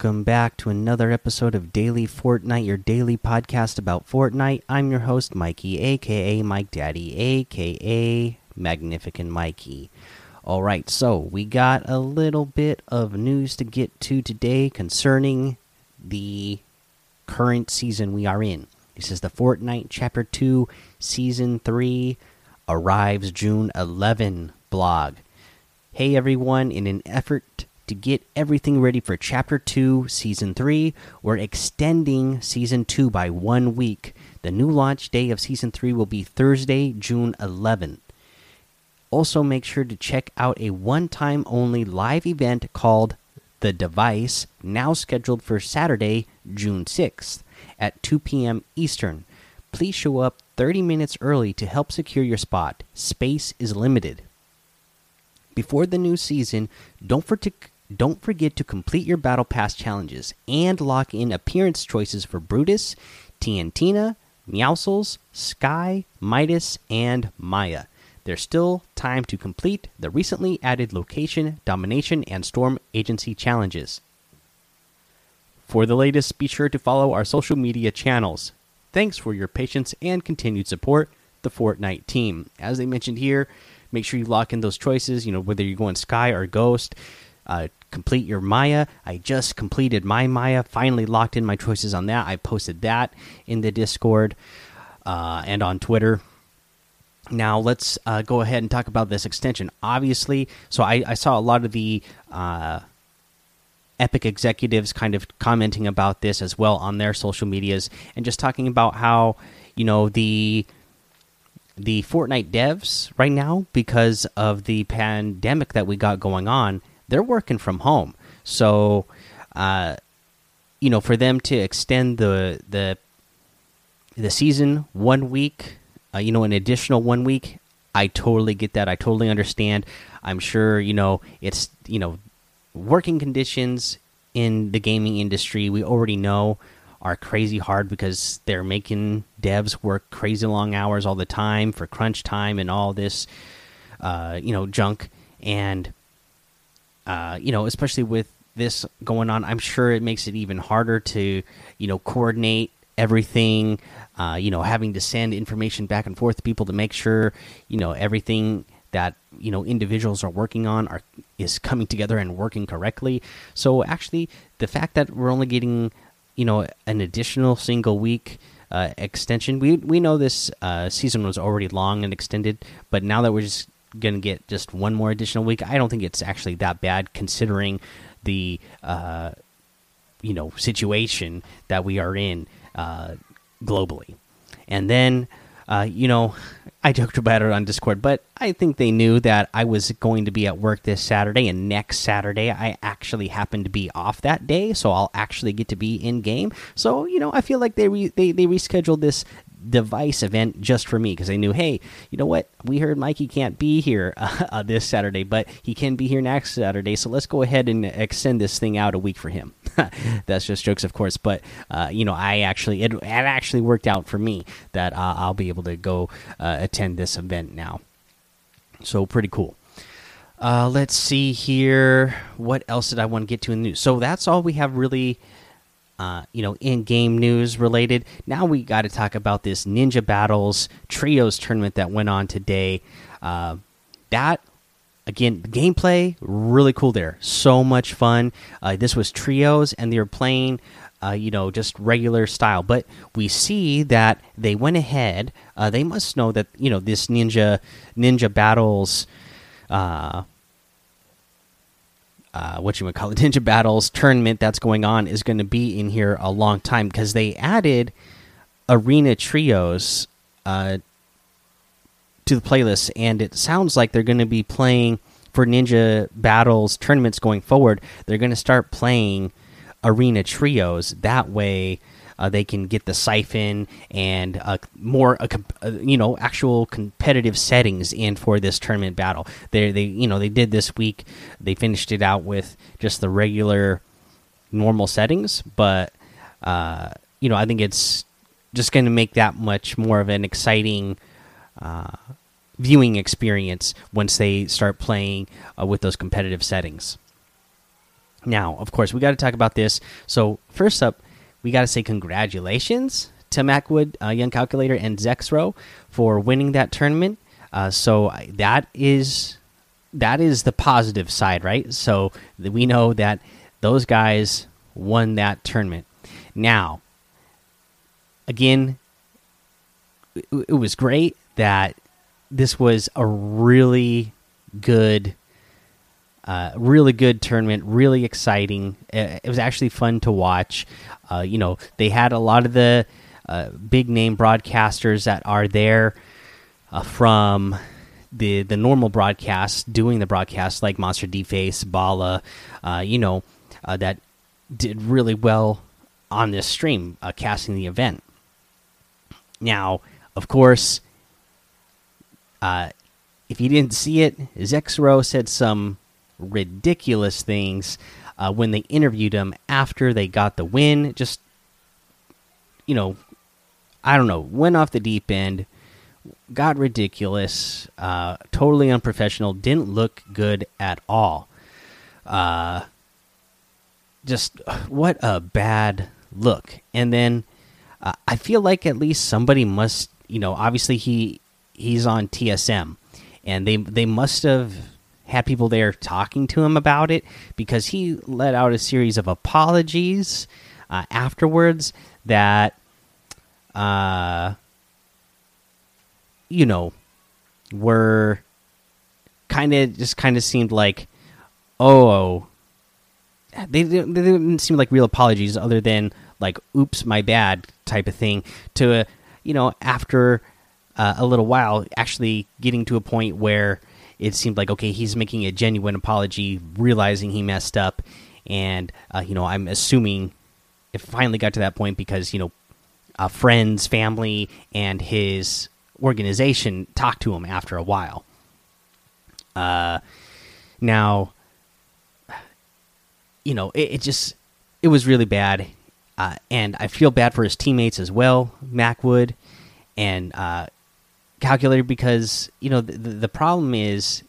Welcome back to another episode of Daily Fortnite, your daily podcast about Fortnite. I'm your host, Mikey, aka Mike Daddy, aka Magnificent Mikey. All right, so we got a little bit of news to get to today concerning the current season we are in. This is the Fortnite Chapter 2, Season 3, arrives June 11 blog. Hey everyone, in an effort to get everything ready for Chapter 2, Season 3. We're extending Season 2 by one week. The new launch day of Season 3 will be Thursday, June 11th. Also, make sure to check out a one time only live event called The Device, now scheduled for Saturday, June 6th at 2 p.m. Eastern. Please show up 30 minutes early to help secure your spot. Space is limited. Before the new season, don't forget don't forget to complete your Battle Pass challenges and lock in appearance choices for Brutus, TNTina, Meowscles, Skye, Midas, and Maya. There's still time to complete the recently added Location, Domination, and Storm Agency challenges. For the latest, be sure to follow our social media channels. Thanks for your patience and continued support, the Fortnite team. As they mentioned here, make sure you lock in those choices, you know, whether you're going Skye or Ghost. Uh, complete your Maya. I just completed my Maya. Finally locked in my choices on that. I posted that in the Discord uh, and on Twitter. Now let's uh, go ahead and talk about this extension. Obviously, so I, I saw a lot of the uh, Epic executives kind of commenting about this as well on their social medias and just talking about how you know the the Fortnite devs right now because of the pandemic that we got going on they're working from home. So, uh, you know, for them to extend the the the season one week, uh, you know, an additional one week, I totally get that. I totally understand. I'm sure you know it's you know working conditions in the gaming industry. We already know are crazy hard because they're making devs work crazy long hours all the time for crunch time and all this, uh, you know, junk and uh, you know, especially with this going on, I'm sure it makes it even harder to, you know, coordinate everything. Uh, you know, having to send information back and forth to people to make sure, you know, everything that you know individuals are working on are is coming together and working correctly. So actually, the fact that we're only getting, you know, an additional single week. Uh, extension. We we know this uh, season was already long and extended, but now that we're just going to get just one more additional week. I don't think it's actually that bad considering the uh, you know situation that we are in uh, globally. And then uh, you know I joked about it on Discord, but I think they knew that I was going to be at work this Saturday and next Saturday I actually happen to be off that day, so I'll actually get to be in game. So you know I feel like they they they rescheduled this device event just for me because they knew, hey, you know what? We heard Mikey can't be here uh, this Saturday, but he can be here next Saturday. So let's go ahead and extend this thing out a week for him. That's just jokes, of course. But uh, you know, I actually it, it, actually worked out for me that uh, I'll be able to go uh, attend this event now. So pretty cool. Uh, let's see here. What else did I want to get to in the news? So that's all we have really uh, you know, in-game news related. Now we got to talk about this Ninja Battles Trios tournament that went on today. Uh, that again, the gameplay really cool there. So much fun. Uh, this was trios, and they were playing. Uh, you know, just regular style, but we see that they went ahead. Uh, they must know that you know this ninja ninja battles uh, what you would call it, Ninja Battles tournament that's going on is going to be in here a long time because they added arena trios uh, to the playlist, and it sounds like they're going to be playing for Ninja Battles tournaments going forward. They're going to start playing arena trios that way uh, they can get the siphon and uh, more uh, uh, you know actual competitive settings in for this tournament battle. They they you know they did this week. They finished it out with just the regular normal settings, but uh, you know I think it's just going to make that much more of an exciting uh, viewing experience once they start playing with those competitive settings. Now, of course, we got to talk about this. So, first up, we got to say congratulations to Mackwood, uh, Young Calculator, and Zexrow for winning that tournament. Uh, so that is that is the positive side, right? So we know that those guys won that tournament. Now, again, it was great that this was a really good uh, really good tournament, really exciting. It, was actually fun to watch. Uh, you know, they had a lot of the uh, big name broadcasters that are there uh, from the the normal broadcast doing the broadcast, like MonsterDface, Bala, uh, you know, uh, that did really well on this stream, casting the event. Now, of course, if you didn't see it, Zexrow said some ridiculous things uh, when they interviewed him after they got the win. Just, you know, I don't know, went off the deep end, got ridiculous, uh, totally unprofessional, didn't look good at all. Uh, just what a bad look. And then uh, I feel like at least somebody must, you know, obviously he he's on TSM, and they they must have had people there talking to him about it because he let out a series of apologies uh, afterwards that, uh, you know, were kind of just kind of seemed like, oh, they, they didn't seem like real apologies other than like, oops, my bad type of thing to, you know, after uh, a little while actually getting to a point where it seemed like okay, he's making a genuine apology, realizing he messed up, and uh, you know, I'm assuming it finally got to that point because you know, uh, friends, family, and his organization talked to him after a while. Uh, now, you know, it, it just it was really bad, uh, and I feel bad for his teammates as well, Mac Mackwood, and uh, calculator because you know the, the problem is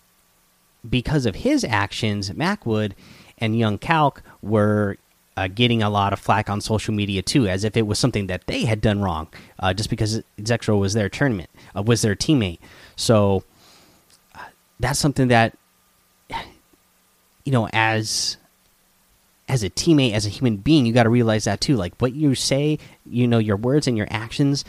because of his actions, Mackwood and Young Calc were uh, getting a lot of flack on social media too, as if it was something that they had done wrong, uh, just because Zexrow was their tournament, uh, was their teammate. So uh, that's something that you know, as as a teammate, as a human being, you got to realize that too. Like what you say, you know, your words and your actions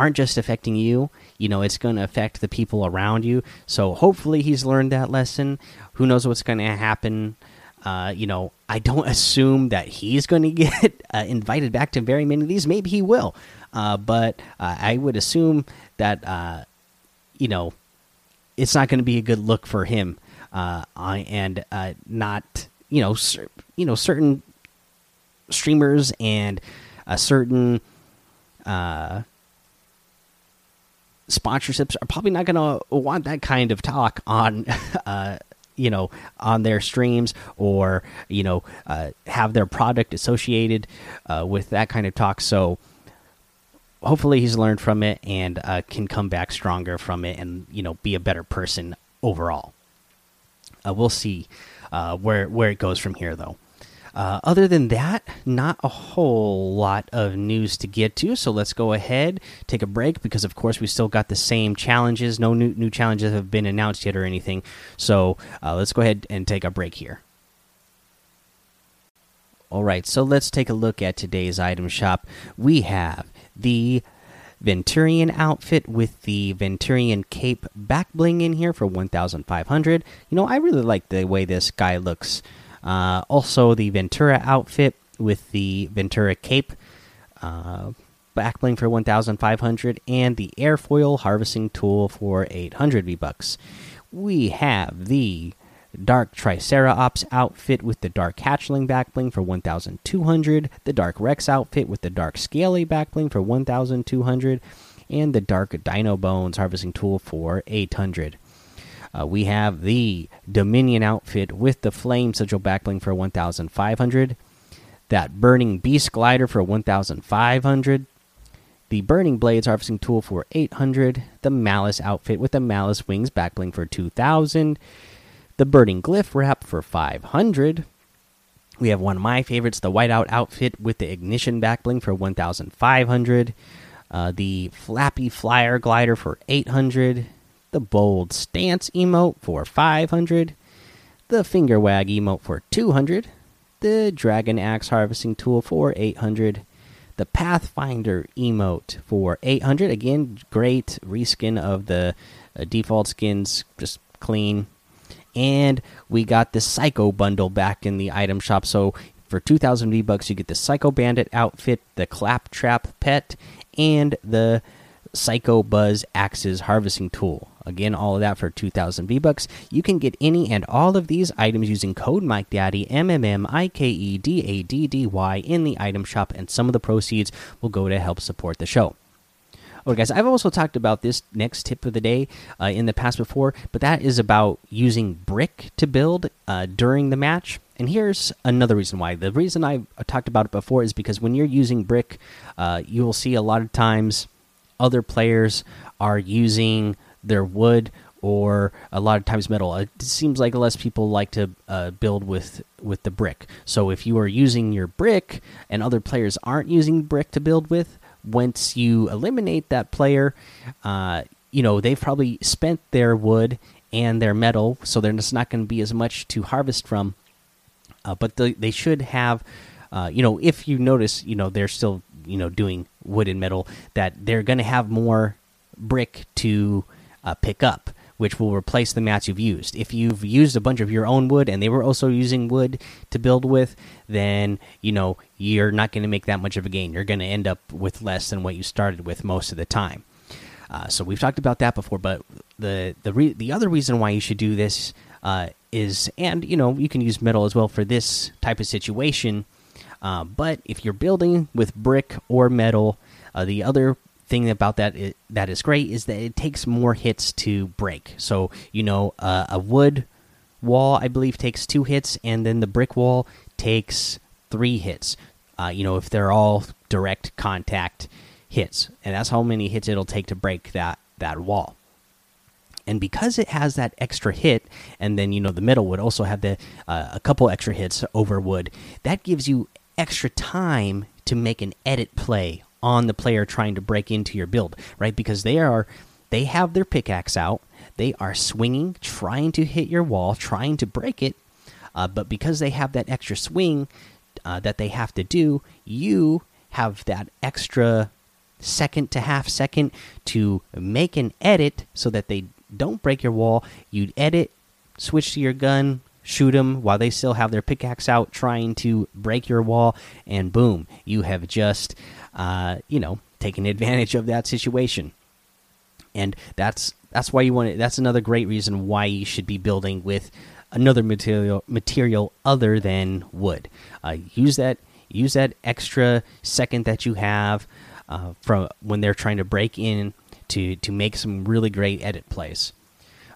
aren't just affecting you you know it's going to affect the people around you. So hopefully he's learned that lesson. Who knows what's going to happen? Uh, you know i don't assume that he's going to get uh, invited back to very many of these. Maybe he will. Uh, but uh, i would assume that uh, you know it's not going to be a good look for him. Uh, and not you know you know certain streamers and a certain uh sponsorships are probably not going to want that kind of talk on uh, you know on their streams or you know uh, have their product associated uh, with that kind of talk. So hopefully he's learned from it and uh, can come back stronger from it and you know be a better person overall. Uh, we'll see uh, where where it goes from here though uh, other than that, not a whole lot of news to get to. So let's go ahead, take a break because, of course, we still got the same challenges. No new new challenges have been announced yet or anything. So uh, let's go ahead and take a break here. All right, so let's take a look at today's item shop. We have the Venturion outfit with the Venturion cape back bling in here for 1,500. You know, I really like the way this guy looks. Uh, also, the Ventura outfit with the Ventura cape, uh, backbling for 1,500, and the airfoil harvesting tool for 800 V bucks. We have the Dark Triceratops outfit with the Dark Hatchling backbling for 1,200, the Dark Rex outfit with the Dark Scaly backbling for 1,200, and the Dark Dino Bones harvesting tool for 800. Uh, we have the Dominion outfit with the Flame Sigil backbling for 1,500. That Burning Beast glider for 1,500. The Burning Blades harvesting tool for 800. The Malice outfit with the Malice wings backbling for 2,000. The Burning Glyph wrap for 500. We have one of my favorites, the whiteout outfit with the ignition back bling for 1,500. Uh, the flappy flyer glider for 800. The bold stance emote for 500. The finger wag emote for 200. The dragon axe harvesting tool for 800. The Pathfinder emote for 800. Again, great reskin of the uh, default skins, just clean and we got the Psycho bundle back in the item shop. So for 2,000 V bucks, you get the Psycho Bandit outfit, the Claptrap pet, and the Psycho Buzz Axes harvesting tool. Again, all of that for 2,000 V bucks. You can get any and all of these items using code Mike Daddy M M M I K E D A D D Y in the item shop, and some of the proceeds will go to help support the show. Okay, guys, I've also talked about this next tip of the day uh, in the past before, but that is about using brick to build uh, during the match. And here's another reason why. The reason I talked about it before is because when you're using brick, uh, you will see a lot of times other players are using their wood or a lot of times metal. It seems like less people like to uh, build with with the brick. So if you are using your brick and other players aren't using brick to build with, once you eliminate that player, uh, you know they've probably spent their wood and their metal, so there's not going to be as much to harvest from. Uh, but the, they should have, uh, you know, if you notice, you know, they're still, you know, doing wood and metal, that they're going to have more brick to uh, pick up which will replace the mats you've used. If you've used a bunch of your own wood and they were also using wood to build with, then you know you're not going to make that much of a gain. You're going to end up with less than what you started with most of the time. Uh, so we've talked about that before, but the the the other reason why you should do this uh, is, and you know, you can use metal as well for this type of situation. Uh, but if you're building with brick or metal, uh, the other thing about that is, that is great is that it takes more hits to break. So you know, uh, a wood wall I believe takes two hits, and then the brick wall takes three hits. Uh, you know, if they're all direct contact hits, and that's how many hits it'll take to break that that wall. And because it has that extra hit, and then you know the middle would also have the uh, a couple extra hits over wood, that gives you extra time to make an edit play on the player trying to break into your build, right? Because they are they have their pickaxe out, they are swinging, trying to hit your wall, trying to break it, uh, but because they have that extra swing uh, that they have to do, you have that extra second to half second to make an edit so that they don't break your wall. You'd edit, switch to your gun, shoot them while they still have their pickaxe out trying to break your wall, and boom, you have just uh, you know, taken advantage of that situation. And that's that's why you want it. That's another great reason why you should be building with another material material other than wood. Uh, use that use that extra second that you have uh, from when they're trying to break in to to make some really great edit plays.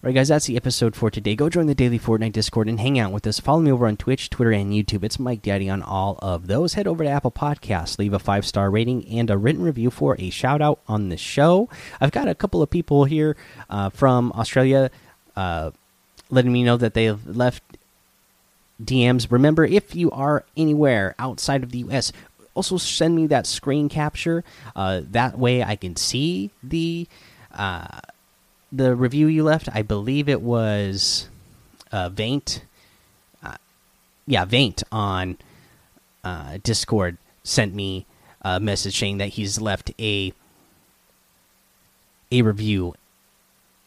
All right, guys, that's the episode for today. Go join the daily Fortnite Discord and hang out with us. Follow me over on Twitch, Twitter, and YouTube. It's Mike Daddy on all of those. Head over to Apple Podcasts, leave a five star rating and a written review for a shout out on the show. I've got a couple of people here uh, from Australia uh, letting me know that they have left DMs. Remember, if you are anywhere outside of the US, also send me that screen capture. Uh, that way I can see the. Uh, the review you left, I believe it was uh, Vaint. Uh, yeah, Vaint on uh, Discord sent me a message saying that he's left a a review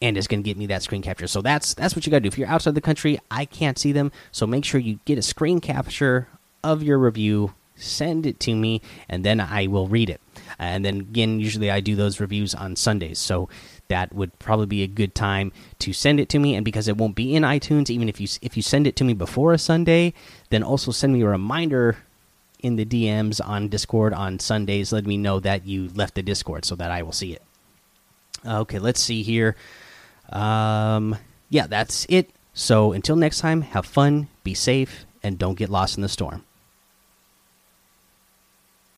and is going to get me that screen capture. So that's that's what you got to do. If you're outside the country, I can't see them, so make sure you get a screen capture of your review, send it to me, and then I will read it. And then again, usually I do those reviews on Sundays. So that would probably be a good time to send it to me. And because it won't be in iTunes even if you if you send it to me before a Sunday then also send me a reminder in the DMs on Discord on Sundays let me know that you left the Discord so that I will see it. Okay let's see here. Um yeah that's it. So until next time have fun be safe and don't get lost in the storm